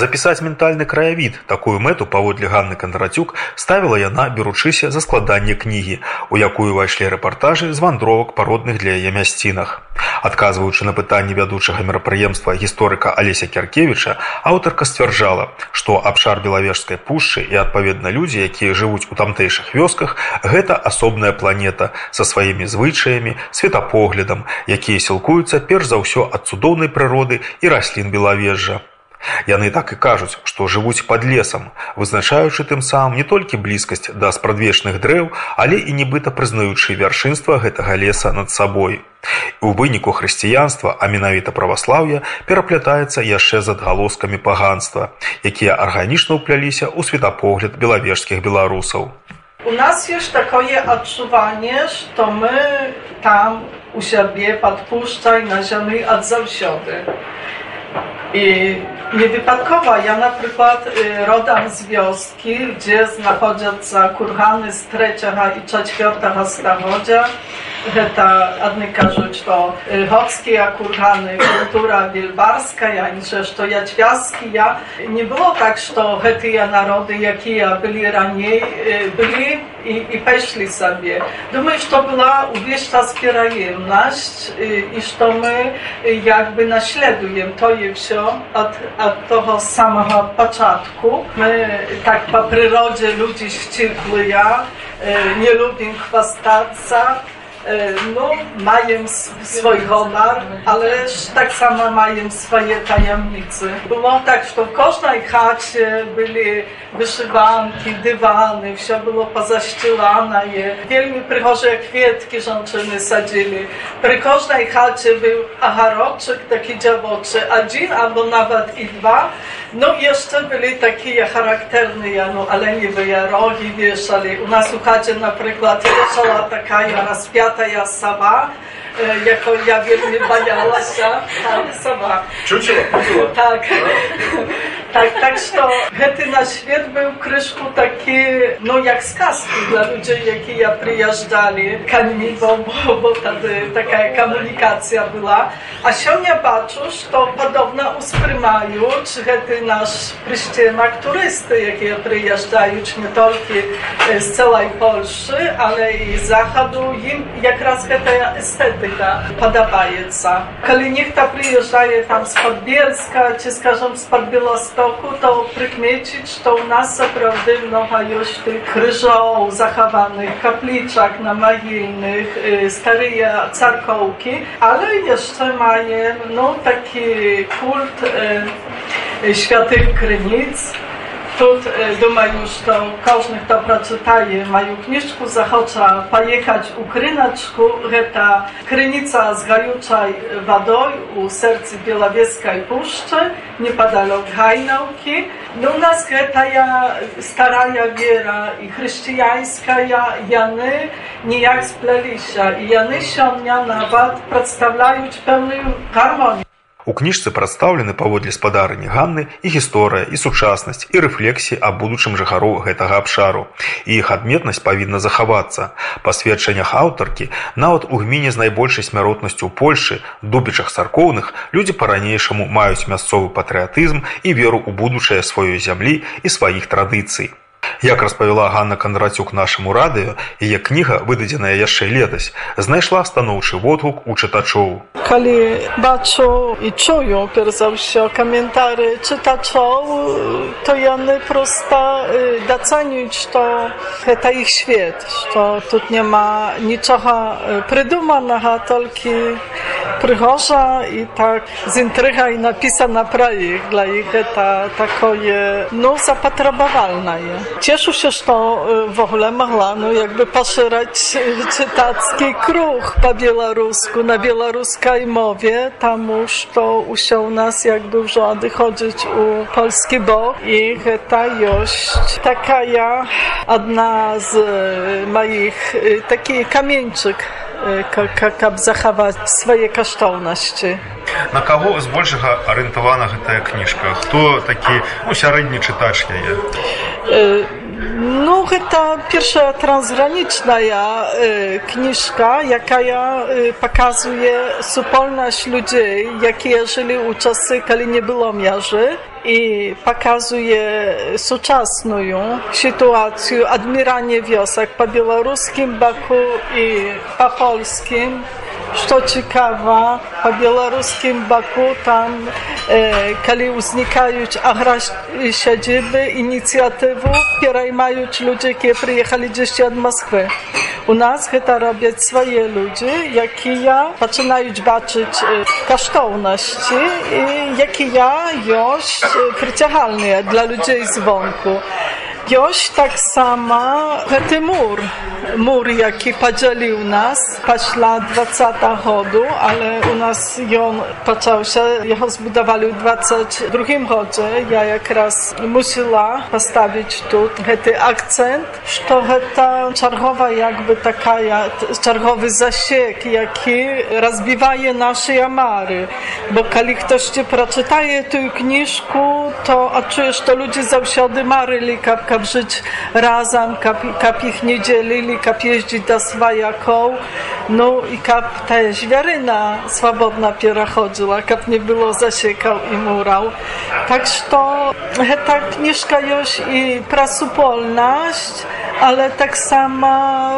Запісаць ментальны краявід такую мэту паводле Ганны Кандрацюк ставіла яна, беручыся за складанне кнігі, у якую ўвайшлі рэпартажы з вандровак па родных для яе мясцінах. Адказваючы на пытанні вядучага мерапрыемства гісторыка Алеся Кяркевіча, аўтарка сцвярджала, што абшар белавежскай пушчы і адпаведна людзі, якія жывуць у тамтэйшых вёсках, гэта асобная планета са сваімі звычаямі, светапоглядам, якія сілкуюцца перш за ўсё ад цудоўнай прыроды і раслін белавежжа. Яны так і кажуць, што жывуць пад лесам, вызначаючы тым самым не толькі блізкасць да спрадвечных дрэў, але і нібыта прызнаючы вяршынства гэтага леса над сабой. У выніку хрысціянства, а менавіта праваслаўя пераплятаецца яшчэ з адгалоскамі паганства, якія арганічна ўпляліся ў светапогляд белавежскіх беларусаў. У нас jest takie odczuwanie, że my tam u siebie pod puszczaj na ziemi od zawsiody. I niewypadkowo ja na przykład y, rodam z wioski, gdzie znachodzą się kurhany z trzeciego i czwartego stachodzia To одни кажуть, що готські кургани, культура вільбарська, і що, що ячвязські. Не було так, що ті народи, які були раніше, були і, і пішли собі. Думаю, що була увесь час переємність, і що ми якби наслідуємо то і все od, od того самого початку. Ми так по природі люди втікли, nie lubimy chwastаться, no, mają swój honor, ale tak samo mają swoje tajemnice. Było tak, że w każdej chacie byli wyszywanki, dywany, wszystko było pozaścielane. Wielmi przychodzie kwietki żonczyny sadzili. Przy każdej chacie był acharoczek, taki dziawoczy, jeden albo nawet i dwa. No jeszcze byli takie charakterne, no, ale nie rogi wieszali. U nas u chacie na przykład wieszała taka rozpiata lata ja sama, e, jako ja wiem, nie baniała tak? tak, się, tak, sama. Czuciło. Tak. No. tak, tak, że ten na świat był kryszku taki, no jak сказки dla ludzi, jakie ja przyjeżdżali, kanimi, bo, bo, bo wtedy taka komunikacja była. A się nie patrzę, że podobno usprymają, czy ten nasz prysztymak turysty, jakie przyjeżdżają, nie tylko z całej Polski, ale i z zachodu, im якраз гэтая эстэтыка падабаецца. Калі нехта прыязджае там з-пад Бельска ці скажам to kudą to u nas zaprawdy mnoha już w tych ryżoł zachowanych kapliczach namagilnych y, staryje carkołki, ale jeszcze mają no, taki kult y, świętych krynic, тут, думаю, что каждый, кто прочитает мою книжку, захочет поехать у Крыночку. Это крыница с горючей водой у сердца Беловецкой пущи, неподалеку Гайновки. Но у нас это старая вера и христианская, яны ніяк сплелися. І яны сёння нават представляют певную гармонию. У кніжцы прадстаўлены паводле спадарыні Ганны і гісторыя, і сучаснасць, і рэфлексіі аб будучым жыхару гэтага абшару. І іх адметнасць павінна захавацца. Па сведчаннях аўтаркі, нават у гміне з найбольшай смяротнасцю ў Польшы, дубічах царкоўных, людзі па-ранейшаму маюць мясцовы патрыятызм і веру ў будучае сваёй зямлі і сваіх традыцый. Як распавяла Ганна Кандрацюк нашаму радыё, яе кніга, выдадзеная яшчэ летась, знайшла станоўчы водгук у чытачоў. Калі бачу і чую перш за ўсё каментары чытачоў, то яны проста дацаніюць, што гэта іх свет, што тут няма нічога прыдуманага, толькі прыгожа і так з інтрыгай напісана пра іх. Для іх гэта такое, ну, запатрабавальнае. Cieszył się, że y, w ogóle mogła no, jakby poszerzać y, czytacki kruch po białorusku, na białoruskiej mowie. Tam już to usiął nas jakby w rządy chodzić u polski bok i ta jość taka ja jedna z y, moich taki kamieńczyk, jak zachować swoje kasztowności на каго збольшага арыентавана гэтая кніжка хто такі ну, сярэдні чытач яе ну Ну, гэта першая трансгранічная э, кніжка, якая э, паказвае супольнасць людзей, якія жылі ў часы, калі не было мяжы i pokazuje współczesną sytuację admiranie wiosek po białoruskim baku i po polskim. Co ciekawe, po białoruskim baku tam, e, kiedy uznikają siedziby, inicjatywy, przejmają ludzie, którzy przyjechali gdzieś od Moskwy. U nas to robią swoje ludzie, jakie ja zaczynają baczyć kosztowności i jakie ja już притягальні для людей звонку. Ось так само mur, jaki podzielił nas, paść lat 20 chodu, ale u nas on począł się, jego zbudowali w 22 chodzie. Ja jak raz musiała postawić tu ten akcent, że ta czarchowa jakby taka, czarchowy zasiek, jaki rozbiwaje nasze jamary. Bo kiedy ktoś ci przeczytaje tę kniżku, to a czujesz, to ludzie zawsiady maryli, kap, kap żyć razem, kap, kap ich nie dzielili, kap jeździć do swojaką. No i kap ta świaryna swobodna piera chodziła, kap nie było zasiekał i murał. Tak, że ta kniżka już i prasupolność, ale tak samo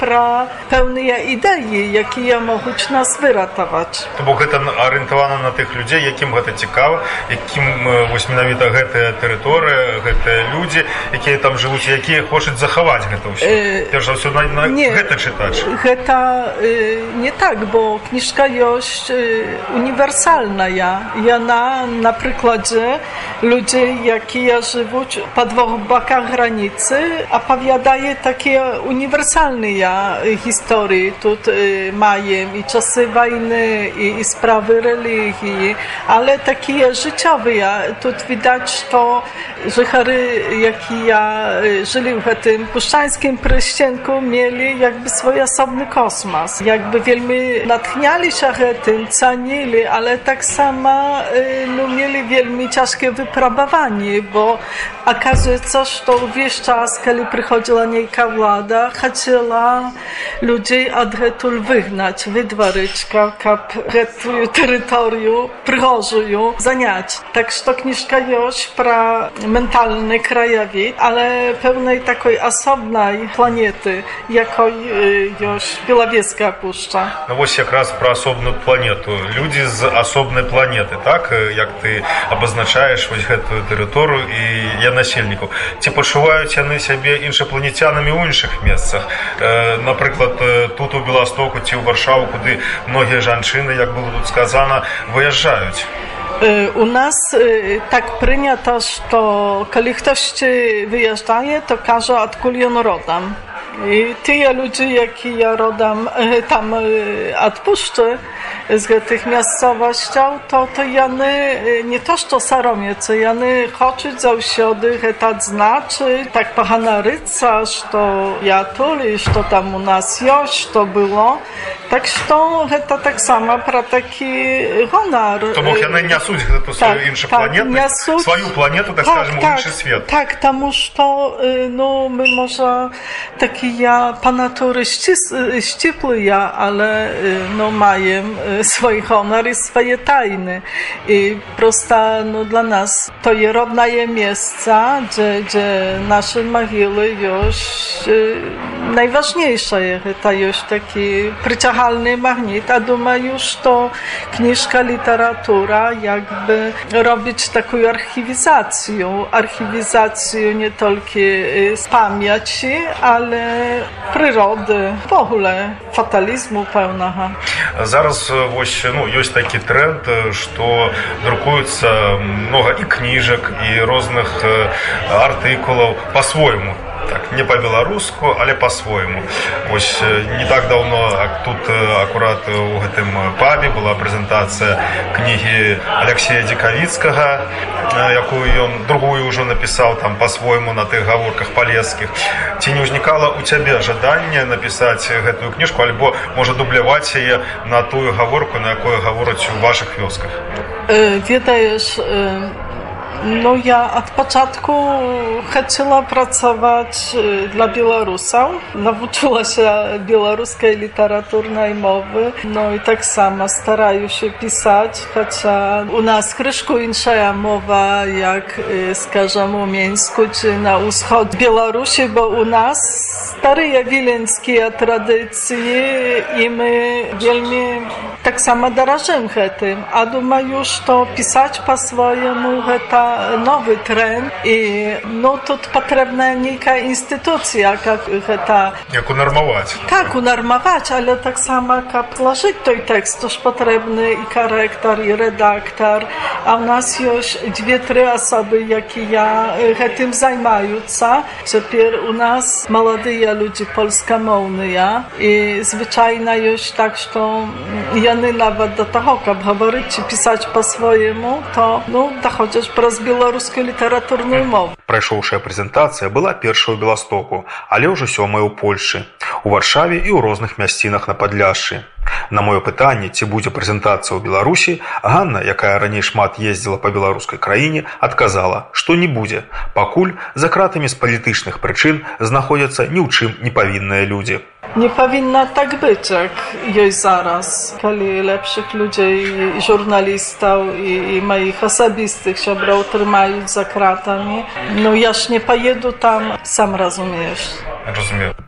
pra pełne idei, ja mogą nas wyratować. To było to orientowane na tych ludzi, jakim to ciekawe, jakim właśnie менавіта гэтая тэрыторыя гэтыя людзі якія там жывуць якія хочуць захаваць гэта ўсё перш за ўсё на, на не, гэта чытач гэта э, не так бо кніжка ёсць э, універсальная яна на прыкладзе людзей якія жывуць па двух баках граніцы апавядае такія універсальныя гісторыі тут э, маем і часы вайны і, і справы рэлігіі ale такія жыццёвыя тут widać to, że Chary, jak i ja y, żyli w tym puszczańskim pryścienku, mieli jakby swój osobny kosmos. Jakby wielmi natchniali się tym, cenili, ale tak samo y, no, mieli wielmi ciężkie wypróbowanie, bo okazuje się, że wieś czas, kiedy przychodziła niejka władza, chciała ludzi od Retul wygnać, wydwaryć, kap terytorium, przychodzą, zaniać. Tak, że to kniżka już про mentalny krajowid, ale pełnej takiej osobnej planety, jaką już Białowieska puszcza. No właśnie jak про osobną planetę. Ludzie z osobnej planety, tak? Jak ty обозначаешь вот эту территорию и я насельнику. Ці почувають вони себе іншапланецянамі ў іншых месцах напрыклад тут у беластоку ці ў варшаву куды многія жанчыны як было тут сказана выязджаюць U nas tak prynято, że kiedy ktoś wyjeżdżaje, to każe odkulion rodam. I tyle ludzi, jaki ja rodam, tam odpuszczę, z tych miejscowości, to, to jany nie to, że saromiecy, jany choczyć za usiody, tak znaczy, tak pachana ryca, że ja tuli, że tam u nas joś to było, tak że to tak samo pra taki honor. To bo jany nie suć, to są tak, inne tak, planety, swoją planetę, tak, tak скажем, tak, inny świat. Tak, tam już to, no, my może taki ja po natury ścipły ja, ale no mają swój honor i swoje tajny. I prosta no, dla nas to jest rodnaje miejsca, gdzie, gdzie nasze mogiły już najważniejsze jest. To już taki przyciągalny magnet, a duma już to kniżka, literatura, jakby robić taką archiwizację. Archiwizację nie tylko z pamięci, ale прыроды вогуле фаталізму пэўнага зараз вось ну ёсць такі тренд што друкуецца много і кніжак і розных артыкулаў. По-свойму не по-беларуску але по-свойму. Ось не так давно тут акурат у гэтым пабе была прэзентацыя кнігі алексея дзекавіцкага якую ён другую ўжо напісаў там по-свойму на тых гаворках палескіх. Ці не ўзнікала у цябе жаданне напісаць гэтую кніжку альбо можа дубляваць яе на тую гаворку на якое гавораць у ваших вёсках? Ведаеш No ja od początku chciała pracować y, dla Białorusów. Nauczyła się białoruskiej literaturnej mowy. No i tak samo staraję się pisać, chociaż u nas troszkę inna mowa, jak y, skażemy u Mińsku czy na wschód Białorusi, bo u nas stare wileńskie tradycje i my wielmi tak samo darażymy tym. A duma już to pisać po swojemu, to nowy trend i no тут potrzebna niejaka instytucja, jak ta Як унормувати. tak, unarmować, ale tak samo jak włożyć ten tekst, toż potrzebny i korektor, i redaktor, a u nas już dwie, trzy osoby, jakie ja e, tym zajmują się. Теперь u nas kategoria ludzi polskamownych i zwyczajna już tak, że яны нават да таго каб гаварыць ці пісаць по-свойму то ну даходзяць праз беларускую літаратурную мову прайшоўшая прэзентацыя была першая ў беластоку але ўжо сёмая ў польшы у варшаве і ў розных мясцінах на падляшшы На маё пытанне, ці будзе прэзентацыя ў Беларусі, Ганна, якая раней шмат ездзіла па беларускай краіне, адказала, што не будзе, пакуль за кратамі з палітычных прычын знаходзяцца ні ў чым не павінныя людзі. Nie powinno tak być, jak jest zaraz. Kiedy lepszych ludzi, i żurnalistów, i, i moich osobistych siobrał trzymają za kratami, no jaż nie pojeду tam, sam rozumiesz. Розумію.